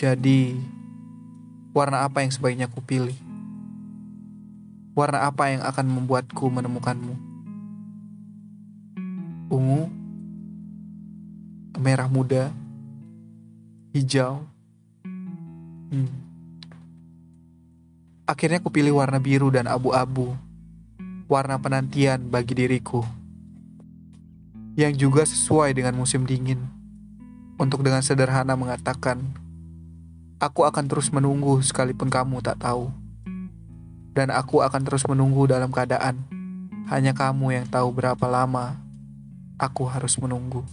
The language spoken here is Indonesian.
Jadi, warna apa yang sebaiknya ku pilih? Warna apa yang akan membuatku menemukanmu? Ungu, merah muda, hijau. Hmm. Akhirnya ku pilih warna biru dan abu-abu. Warna penantian bagi diriku. Yang juga sesuai dengan musim dingin. Untuk dengan sederhana mengatakan, Aku akan terus menunggu sekalipun kamu tak tahu. Dan aku akan terus menunggu dalam keadaan hanya kamu yang tahu berapa lama aku harus menunggu.